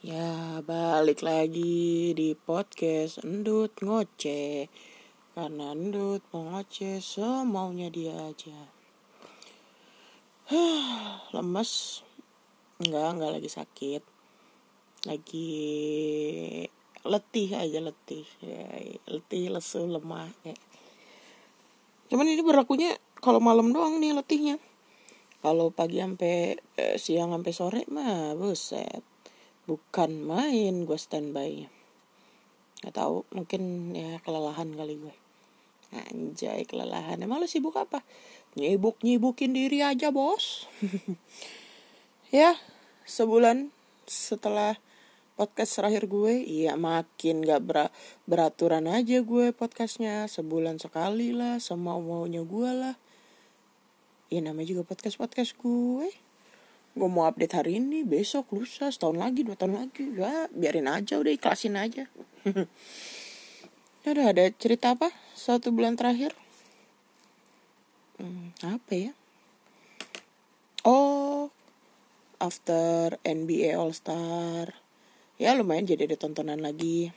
Ya, balik lagi di podcast Endut Ngoceh. Karena Endut mau ngoceh semaunya dia aja. Lemes. Enggak, enggak lagi sakit. Lagi letih aja letih. Ya, letih, lesu, lemah. Ya. Cuman ini berlakunya kalau malam doang nih letihnya. Kalau pagi sampai eh, siang sampai sore mah buset bukan main gue standby. Nggak tahu mungkin ya kelelahan kali gue. Anjay kelelahan. Emang lu sibuk apa? Nyibuk nyibukin diri aja bos. Ya sebulan setelah podcast terakhir gue iya makin gak ber beraturan aja gue podcastnya. Sebulan sekali lah semau maunya gue lah. Ya namanya juga podcast podcast gue gue mau update hari ini besok lusa setahun lagi dua tahun lagi. Ya biarin aja udah ikhlasin aja. Ya udah ada cerita apa? Satu bulan terakhir? Hmm, apa ya? Oh after NBA All Star ya lumayan jadi ada tontonan lagi.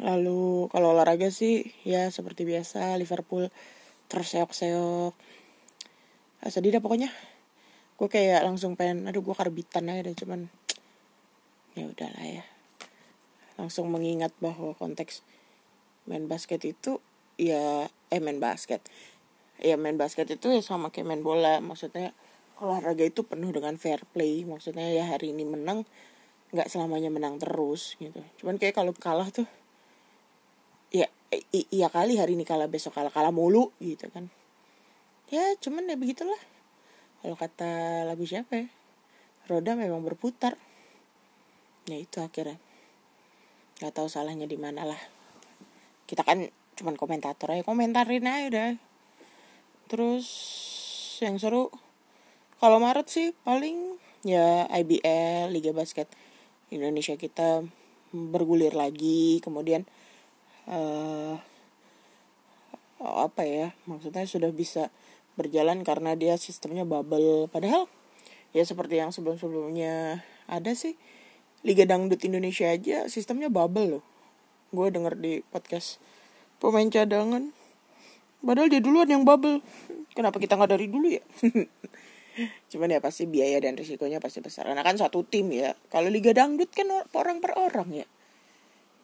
Lalu kalau olahraga sih ya seperti biasa Liverpool terseok-seok. Ah, sedih dah pokoknya gue kayak langsung pengen aduh gue karbitan aja deh cuman ya udahlah ya. Langsung mengingat bahwa konteks main basket itu ya eh main basket. Ya main basket itu ya sama kayak main bola maksudnya olahraga itu penuh dengan fair play. Maksudnya ya hari ini menang nggak selamanya menang terus gitu. Cuman kayak kalau kalah tuh ya iya kali hari ini kalah besok kalah kalah mulu gitu kan. Ya cuman ya begitulah kalau kata lagu siapa ya? Roda memang berputar. Ya itu akhirnya. Nggak tahu salahnya di mana lah. Kita kan cuman komentator aja komentarin aja udah. Terus yang seru kalau Maret sih paling ya IBL Liga Basket Indonesia kita bergulir lagi. Kemudian uh, apa ya maksudnya sudah bisa berjalan karena dia sistemnya bubble. Padahal ya seperti yang sebelum-sebelumnya ada sih Liga Dangdut Indonesia aja sistemnya bubble loh. Gue denger di podcast pemain cadangan. Padahal dia duluan yang bubble. Kenapa kita nggak dari dulu ya? Cuman ya pasti biaya dan risikonya pasti besar. Karena kan satu tim ya. Kalau Liga Dangdut kan orang per orang ya.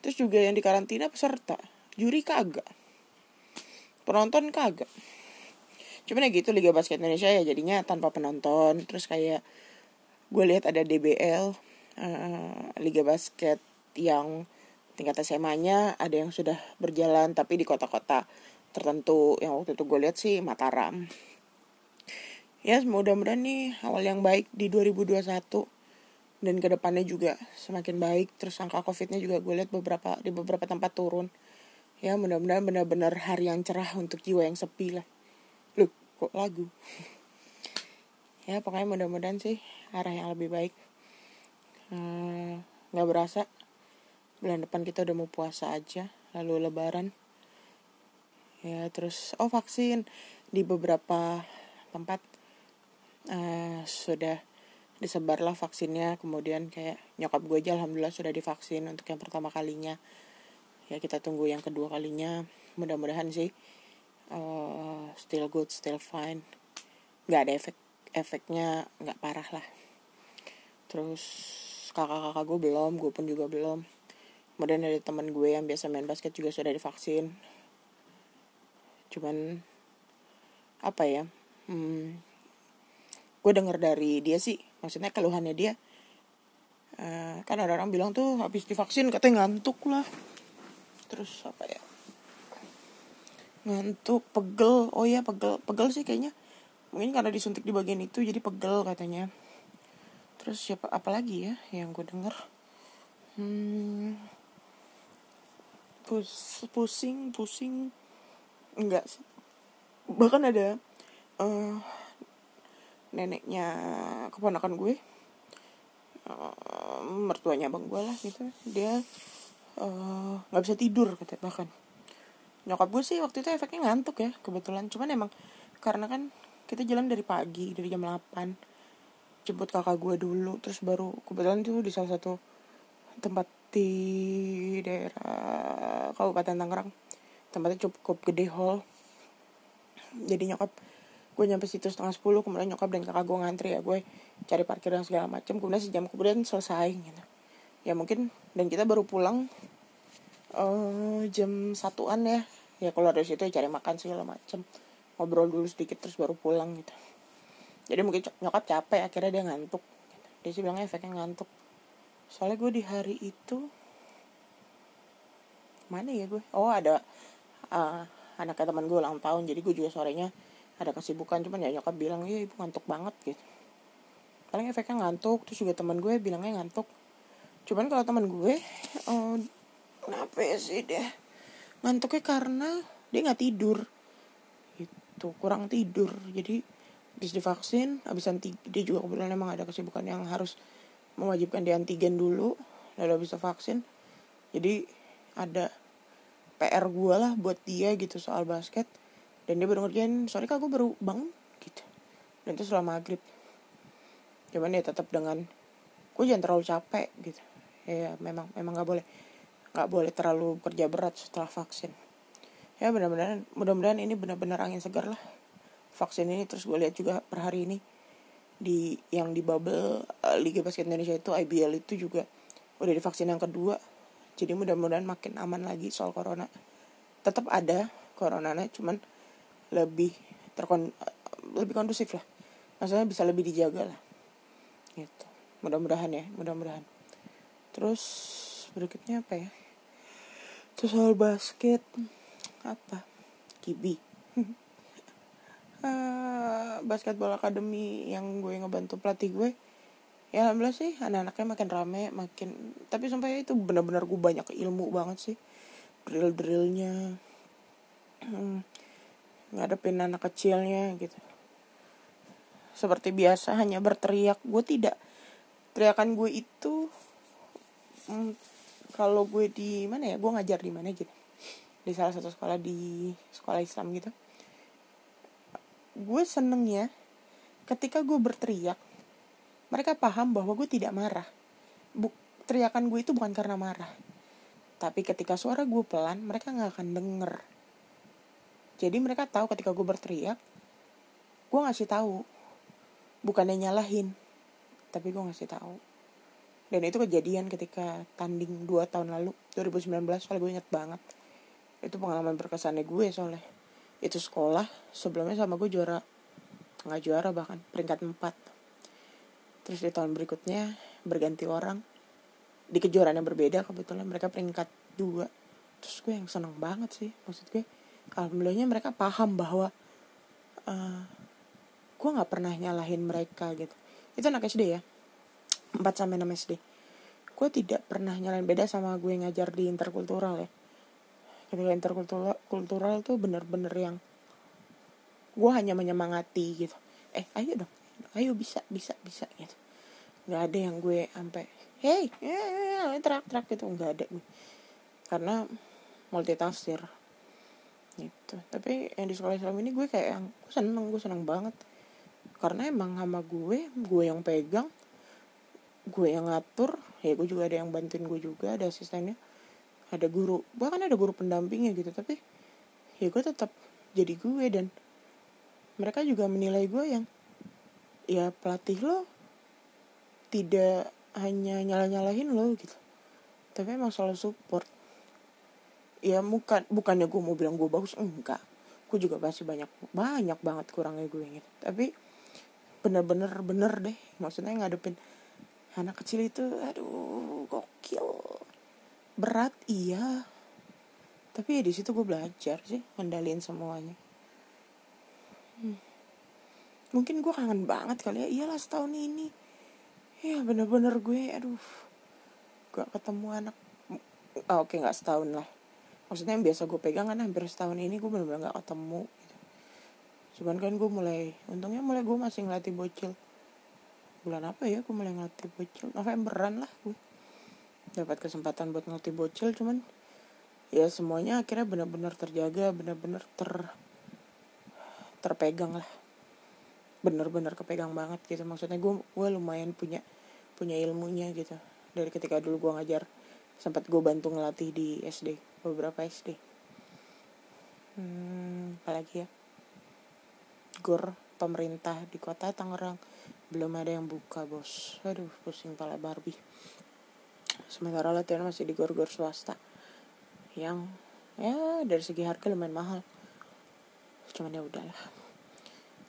Terus juga yang dikarantina peserta. Juri kagak. Penonton kagak cuman ya gitu Liga Basket Indonesia ya jadinya tanpa penonton. Terus kayak gue lihat ada DBL uh, eh, Liga Basket yang tingkat SMA-nya ada yang sudah berjalan tapi di kota-kota tertentu. Yang waktu itu gue lihat sih Mataram. Ya mudah-mudahan nih awal yang baik di 2021 dan ke depannya juga semakin baik. Terus angka covidnya juga gue lihat beberapa di beberapa tempat turun. Ya mudah-mudahan benar-benar hari yang cerah untuk jiwa yang sepi lah kok lagu? ya pokoknya mudah-mudahan sih arah yang lebih baik. Eh, nggak hmm, berasa bulan depan kita udah mau puasa aja, lalu lebaran. Ya terus oh vaksin di beberapa tempat uh, sudah disebarlah vaksinnya kemudian kayak nyokap gue aja alhamdulillah sudah divaksin untuk yang pertama kalinya ya kita tunggu yang kedua kalinya mudah-mudahan sih uh, still good still fine. Nggak ada efek efeknya nggak parah lah. Terus kakak-kakak gue belum gue pun juga belum. Kemudian ada teman gue yang biasa main basket juga sudah divaksin. Cuman apa ya hmm, gue denger dari dia sih maksudnya keluhannya dia uh, kan ada orang bilang tuh habis divaksin katanya ngantuk lah. Terus apa ya ngantuk pegel. Oh ya pegel. Pegel sih kayaknya. Mungkin karena disuntik di bagian itu jadi pegel katanya. Terus siapa apa lagi ya yang gue denger? Hmm, pus, pusing pusing. Enggak sih. Bahkan ada uh, neneknya keponakan gue. Uh, mertuanya bang gue lah gitu. Dia eh, nggak uh, bisa tidur katanya bahkan nyokap gue sih waktu itu efeknya ngantuk ya kebetulan. Cuman emang karena kan kita jalan dari pagi dari jam 8 jemput kakak gue dulu terus baru kebetulan tuh di salah satu tempat di daerah Kabupaten Tangerang. Tempatnya cukup gede hall. Jadi nyokap gue nyampe situ setengah sepuluh kemudian nyokap dan kakak gue ngantri ya gue cari parkir dan segala macam kemudian sejam kemudian selesai gitu. Ya mungkin dan kita baru pulang uh, jam satuan ya ya kalau dari situ ya cari makan segala macam ngobrol dulu sedikit terus baru pulang gitu. Jadi mungkin nyokap capek akhirnya dia ngantuk. Dia sih bilangnya efeknya ngantuk. Soalnya gue di hari itu mana ya gue? Oh ada uh, anaknya teman gue ulang tahun. Jadi gue juga sorenya ada kesibukan. Cuman ya nyokap bilang iya ibu ngantuk banget gitu. Paling efeknya ngantuk. Terus juga teman gue bilangnya ngantuk. Cuman kalau teman gue uh, kenapa ya sih deh ngantuknya karena dia nggak tidur. Itu kurang tidur. Jadi habis divaksin habis anti dia juga kebetulan emang ada kesibukan yang harus mewajibkan di antigen dulu lalu bisa vaksin jadi ada PR gue lah buat dia gitu soal basket. Dan dia baru ngerjain sorry kak gue baru bangun gitu. Dan itu selama maghrib. Cuman ya tetap dengan gue jangan terlalu capek gitu. Ya memang memang nggak boleh nggak boleh terlalu kerja berat setelah vaksin. Ya benar-benar mudah-mudahan ini benar-benar angin segar lah. Vaksin ini terus gue lihat juga per hari ini di yang di bubble uh, Liga Basket Indonesia itu IBL itu juga udah divaksin yang kedua. Jadi mudah-mudahan makin aman lagi soal corona. Tetap ada coronanya cuman lebih terkon lebih kondusif lah. Maksudnya bisa lebih dijaga lah. Gitu. Mudah-mudahan ya mudah-mudahan. Terus berikutnya apa ya terus soal basket apa? Kibi uh, basketball academy yang gue ngebantu pelatih gue ya alhamdulillah sih anak-anaknya makin rame makin tapi sampai itu benar-benar gue banyak ilmu banget sih. Drill drillnya ngadepin anak kecilnya gitu. Seperti biasa hanya berteriak. Gue tidak teriakan gue itu hmm, kalau gue di mana ya gue ngajar di mana gitu. Di salah satu sekolah di sekolah Islam gitu. Gue seneng ya ketika gue berteriak mereka paham bahwa gue tidak marah. Buk, teriakan gue itu bukan karena marah. Tapi ketika suara gue pelan mereka nggak akan denger. Jadi mereka tahu ketika gue berteriak gue ngasih tahu. Bukannya nyalahin tapi gue ngasih tahu dan itu kejadian ketika tanding 2 tahun lalu 2019 soalnya gue inget banget. Itu pengalaman berkesannya gue soalnya. Itu sekolah sebelumnya sama gue juara nggak juara bahkan peringkat 4 terus di tahun berikutnya berganti orang di kejuaraan yang berbeda kebetulan mereka peringkat 2 terus gue yang seneng banget sih maksud gue alhamdulillahnya mereka paham bahwa uh, gue nggak pernah nyalahin mereka gitu. Itu anak SD ya 4 sampai 6 SD gue tidak pernah nyalahin beda sama gue ngajar di interkultural ya. Ketika interkultural kultural tuh bener-bener yang gue hanya menyemangati gitu. Eh ayo dong ayo bisa bisa bisa gitu. Nggak ada yang gue sampai hey yeah, yeah, terak terak gitu. Nggak ada karena multitafsir gitu. Tapi yang di sekolah Islam ini gue kayak yang gue seneng gue seneng banget. Karena emang sama gue gue yang pegang gue yang ngatur ya gue juga ada yang bantuin gue juga ada asistennya ada guru bahkan ada guru pendampingnya gitu tapi ya gue tetap jadi gue dan mereka juga menilai gue yang ya pelatih lo tidak hanya nyala nyalahin lo gitu tapi emang selalu support. Ya bukan bukannya gue mau bilang gue bagus enggak. Gue juga pasti banyak banyak banget kurangnya gue gitu tapi bener-bener bener deh maksudnya ngadepin anak kecil itu aduh gokil. Berat iya. Tapi ya di situ gue belajar sih ngendalin semuanya. Hmm. mungkin gue kangen banget kali ya. Iyalah setahun ini. Ya bener-bener gue aduh. Gak ketemu anak. Oh, oke okay, nggak setahun lah. Maksudnya yang biasa gue pegang kan hampir setahun ini gue benar-benar gak ketemu gitu. cuman kan gue mulai untungnya mulai gue masih ngelatih bocil bulan apa ya gue mulai ngelatih bocil. Novemberan lah gue dapat kesempatan buat ngelatih bocil cuman ya semuanya akhirnya benar-benar terjaga benar-benar ter terpegang lah. Bener-bener kepegang banget gitu. Maksudnya gue gue lumayan punya punya ilmunya gitu. Dari ketika dulu gue ngajar sempat gue bantu ngelatih di SD beberapa SD hmm, apalagi ya? Gor pemerintah di kota Tangerang belum ada yang buka bos. Aduh pusing pala Barbie. Sementara latihan masih di gor-gor swasta. Yang ya dari segi harga lumayan mahal. Cuman ya udahlah.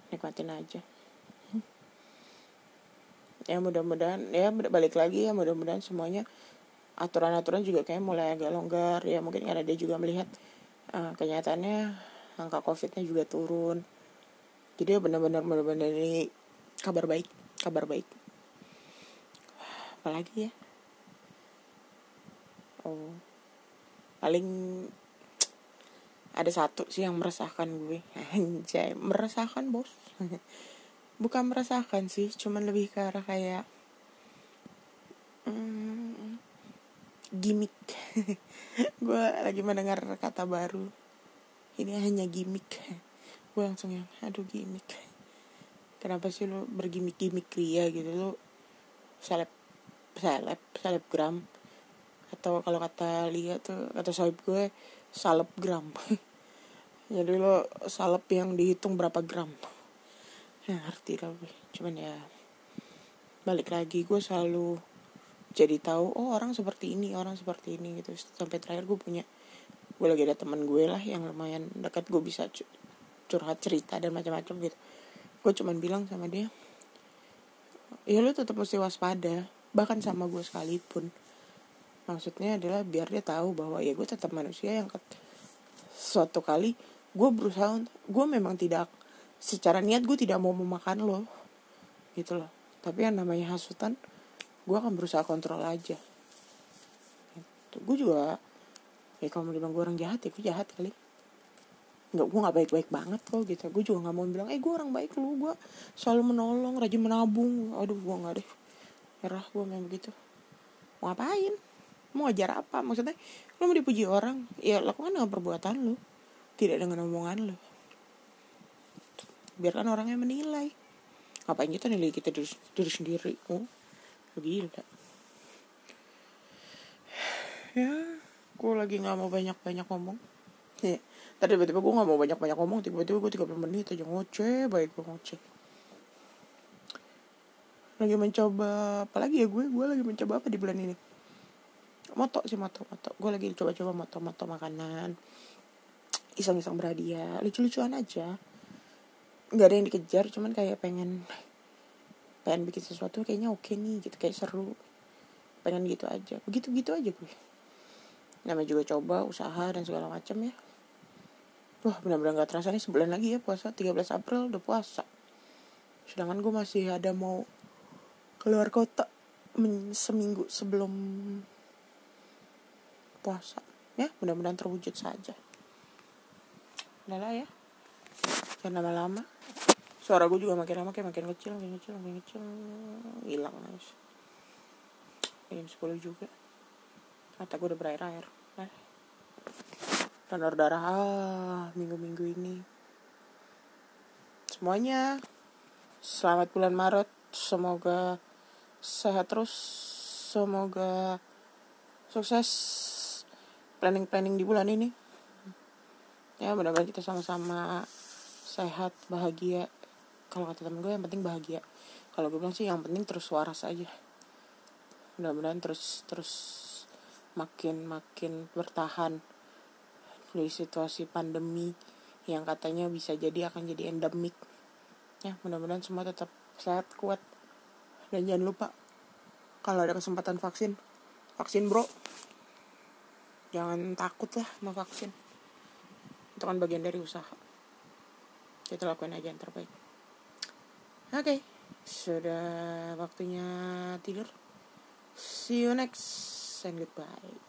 Nikmatin aja. Ya mudah-mudahan ya balik lagi ya mudah-mudahan semuanya aturan-aturan juga kayak mulai agak longgar. Ya mungkin karena dia juga melihat uh, kenyataannya angka covidnya juga turun. Jadi ya benar-benar benar-benar ini kabar baik kabar baik. Apalagi ya? Oh paling ada satu sih yang meresahkan gue. Anjay meresahkan bos. Bukan meresahkan sih cuman lebih ke arah kayak hmm, gimmick. Gue lagi mendengar kata baru. Ini hanya gimmick. Gue langsung yang aduh gimmick kenapa sih lo bergimik-gimik ria gitu? Lo seleb seleb selebgram. Atau kalau kata Lia tuh kata sohib gue salebgram. Jadi lo salep yang dihitung berapa gram? Ya ngerti lah gue. Cuman ya balik lagi gue selalu jadi tahu oh orang seperti ini orang seperti ini gitu. Sampai terakhir gue punya gue lagi ada teman gue lah yang lumayan dekat gue bisa curhat cerita dan macam-macam gitu gue cuman bilang sama dia ya lu tetap mesti waspada bahkan sama gue sekalipun. Maksudnya adalah biar dia tahu bahwa ya gue tetap manusia yang suatu kali gue berusaha gue memang tidak secara niat gue tidak mau memakan lo gitu loh. Tapi yang namanya hasutan gue akan berusaha kontrol aja. Gitu. gue juga ya kalau mau bilang gue orang jahat ya gue jahat kali nggak gue nggak baik-baik banget kok gitu. Gue juga nggak mau bilang eh gue orang baik lu gue selalu menolong rajin menabung. Aduh gue nggak deh. Merah gue memang begitu mau ngapain? Mau ajar apa? Maksudnya lo mau dipuji orang? Ya lakukan dengan perbuatan lo tidak dengan omongan lo biarkan orangnya menilai. Ngapain kita nilai kita diri, diri sendiri? Oh gila. Ya gue lagi nggak mau banyak banyak ngomong ya tadi tiba-tiba gue gak mau banyak-banyak ngomong tiba-tiba gue 30 menit aja ngoceh baik gue ngoceh. Lagi mencoba apalagi ya gue gue lagi mencoba apa di bulan ini? Moto sih moto moto. Gue lagi coba-coba moto-moto makanan. Iseng-iseng berhadiah lucu-lucuan aja. Nggak ada yang dikejar cuman kayak pengen pengen bikin sesuatu kayaknya oke nih gitu. Kayak seru. Pengen gitu aja. Begitu gitu aja gue. Namanya juga coba usaha dan segala macam ya wah benar-benar nggak terasa nih sebulan lagi ya puasa 13 April udah puasa. Sedangkan gue masih ada mau keluar kota seminggu sebelum puasa. Ya mudah-mudahan terwujud saja. Udahlah ya. Jangan lama-lama. Suara gue juga makin lama kayak makin kecil makin kecil makin kecil. Hilang guys. Jam 10 juga. Mata gue udah berair-air donor darah ah minggu-minggu ini. Semuanya selamat bulan Maret. Semoga sehat terus. Semoga sukses planning-planning di bulan ini. Ya mudah-mudahan kita sama-sama sehat bahagia. Kalau kata temen gue yang penting bahagia. Kalau gue bilang sih yang penting terus waras aja. Mudah-mudahan terus terus makin makin bertahan di situasi pandemi yang katanya bisa jadi akan jadi endemik. Ya mudah-mudahan semua tetap sehat kuat. Dan jangan lupa kalau ada kesempatan vaksin vaksin bro. Jangan takut lah mau vaksin. Itu kan bagian dari usaha. Kita lakukan aja yang terbaik. Oke okay. sudah waktunya tidur. See you next and goodbye